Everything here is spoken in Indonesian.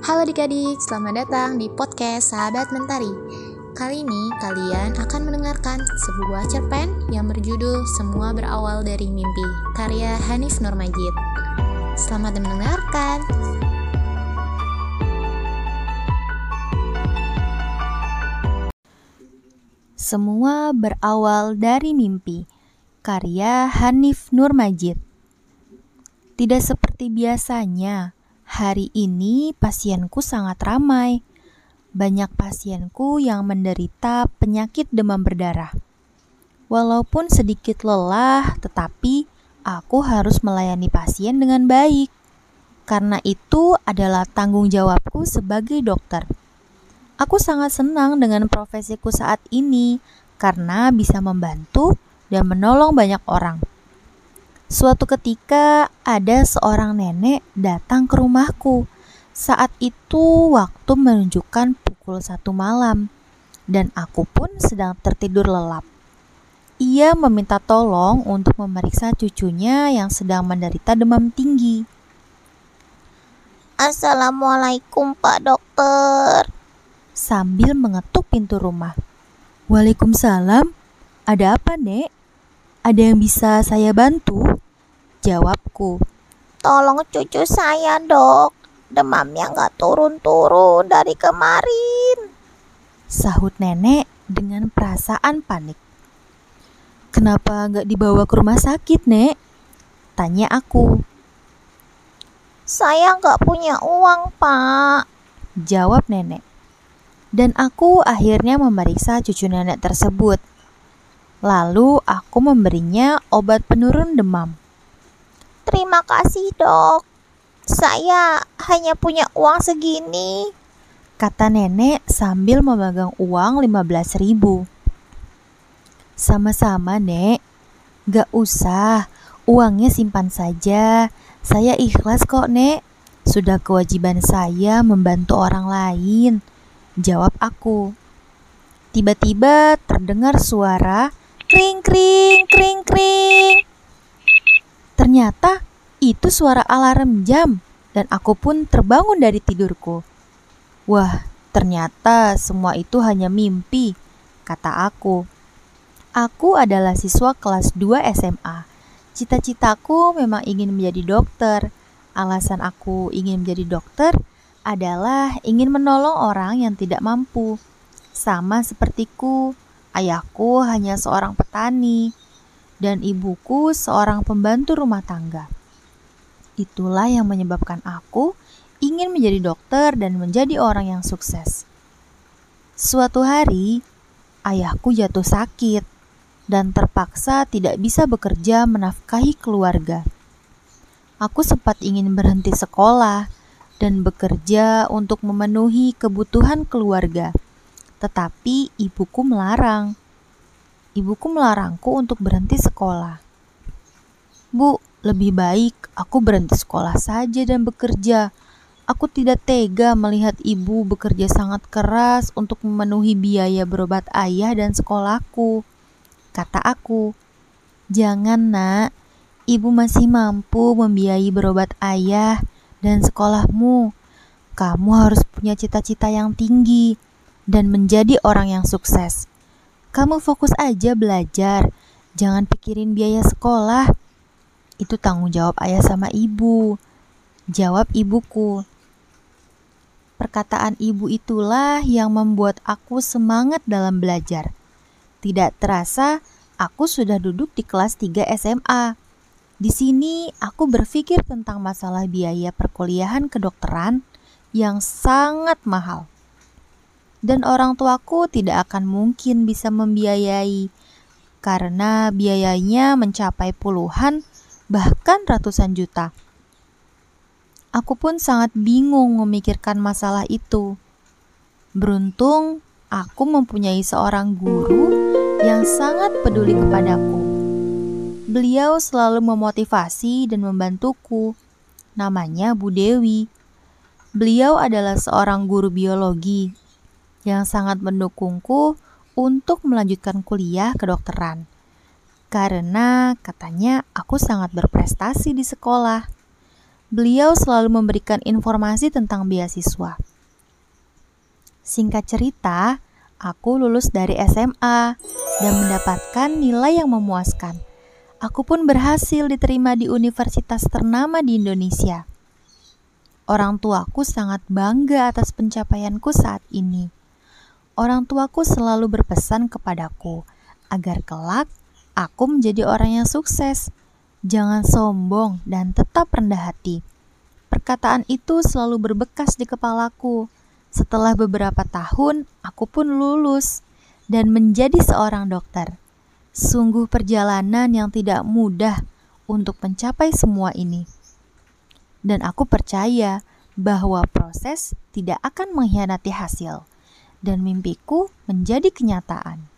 Halo adik-adik, selamat datang di podcast Sahabat Mentari. Kali ini kalian akan mendengarkan sebuah cerpen yang berjudul Semua Berawal Dari Mimpi, karya Hanif Nurmajid. Selamat mendengarkan. Semua berawal dari mimpi, karya Hanif Nurmajid. Tidak seperti biasanya, hari ini pasienku sangat ramai. Banyak pasienku yang menderita penyakit demam berdarah. Walaupun sedikit lelah, tetapi aku harus melayani pasien dengan baik. Karena itu adalah tanggung jawabku sebagai dokter. Aku sangat senang dengan profesiku saat ini karena bisa membantu dan menolong banyak orang. Suatu ketika ada seorang nenek datang ke rumahku. Saat itu waktu menunjukkan pukul satu malam dan aku pun sedang tertidur lelap. Ia meminta tolong untuk memeriksa cucunya yang sedang menderita demam tinggi. Assalamualaikum Pak Dokter. Sambil mengetuk pintu rumah. Waalaikumsalam. Ada apa, Nek? Ada yang bisa saya bantu? Jawabku. Tolong cucu saya dok. Demamnya nggak turun-turun dari kemarin. Sahut nenek dengan perasaan panik. Kenapa nggak dibawa ke rumah sakit, Nek? Tanya aku. Saya nggak punya uang, Pak. Jawab nenek. Dan aku akhirnya memeriksa cucu nenek tersebut. Lalu aku memberinya obat penurun demam. Terima kasih dok. Saya hanya punya uang segini. Kata nenek sambil memegang uang 15 ribu. Sama-sama nek. Gak usah, uangnya simpan saja. Saya ikhlas kok nek. Sudah kewajiban saya membantu orang lain. Jawab aku. Tiba-tiba terdengar suara Kring kring kring kring. Ternyata itu suara alarm jam dan aku pun terbangun dari tidurku. Wah, ternyata semua itu hanya mimpi, kata aku. Aku adalah siswa kelas 2 SMA. Cita-citaku memang ingin menjadi dokter. Alasan aku ingin menjadi dokter adalah ingin menolong orang yang tidak mampu. Sama sepertiku, Ayahku hanya seorang petani, dan ibuku seorang pembantu rumah tangga. Itulah yang menyebabkan aku ingin menjadi dokter dan menjadi orang yang sukses. Suatu hari, ayahku jatuh sakit dan terpaksa tidak bisa bekerja menafkahi keluarga. Aku sempat ingin berhenti sekolah dan bekerja untuk memenuhi kebutuhan keluarga tetapi ibuku melarang. Ibuku melarangku untuk berhenti sekolah. Bu, lebih baik aku berhenti sekolah saja dan bekerja. Aku tidak tega melihat ibu bekerja sangat keras untuk memenuhi biaya berobat ayah dan sekolahku. Kata aku, "Jangan, Nak. Ibu masih mampu membiayai berobat ayah dan sekolahmu. Kamu harus punya cita-cita yang tinggi." dan menjadi orang yang sukses. Kamu fokus aja belajar, jangan pikirin biaya sekolah. Itu tanggung jawab ayah sama ibu. Jawab ibuku. Perkataan ibu itulah yang membuat aku semangat dalam belajar. Tidak terasa, aku sudah duduk di kelas 3 SMA. Di sini aku berpikir tentang masalah biaya perkuliahan kedokteran yang sangat mahal dan orang tuaku tidak akan mungkin bisa membiayai karena biayanya mencapai puluhan bahkan ratusan juta. Aku pun sangat bingung memikirkan masalah itu. Beruntung aku mempunyai seorang guru yang sangat peduli kepadaku. Beliau selalu memotivasi dan membantuku. Namanya Bu Dewi. Beliau adalah seorang guru biologi yang sangat mendukungku untuk melanjutkan kuliah kedokteran. Karena katanya aku sangat berprestasi di sekolah. beliau selalu memberikan informasi tentang beasiswa. Singkat cerita, aku lulus dari SMA dan mendapatkan nilai yang memuaskan. Aku pun berhasil diterima di universitas ternama di Indonesia. Orang tuaku sangat bangga atas pencapaianku saat ini. Orang tuaku selalu berpesan kepadaku agar kelak aku menjadi orang yang sukses. Jangan sombong dan tetap rendah hati. Perkataan itu selalu berbekas di kepalaku. Setelah beberapa tahun, aku pun lulus dan menjadi seorang dokter. Sungguh perjalanan yang tidak mudah untuk mencapai semua ini. Dan aku percaya bahwa proses tidak akan mengkhianati hasil dan mimpiku menjadi kenyataan.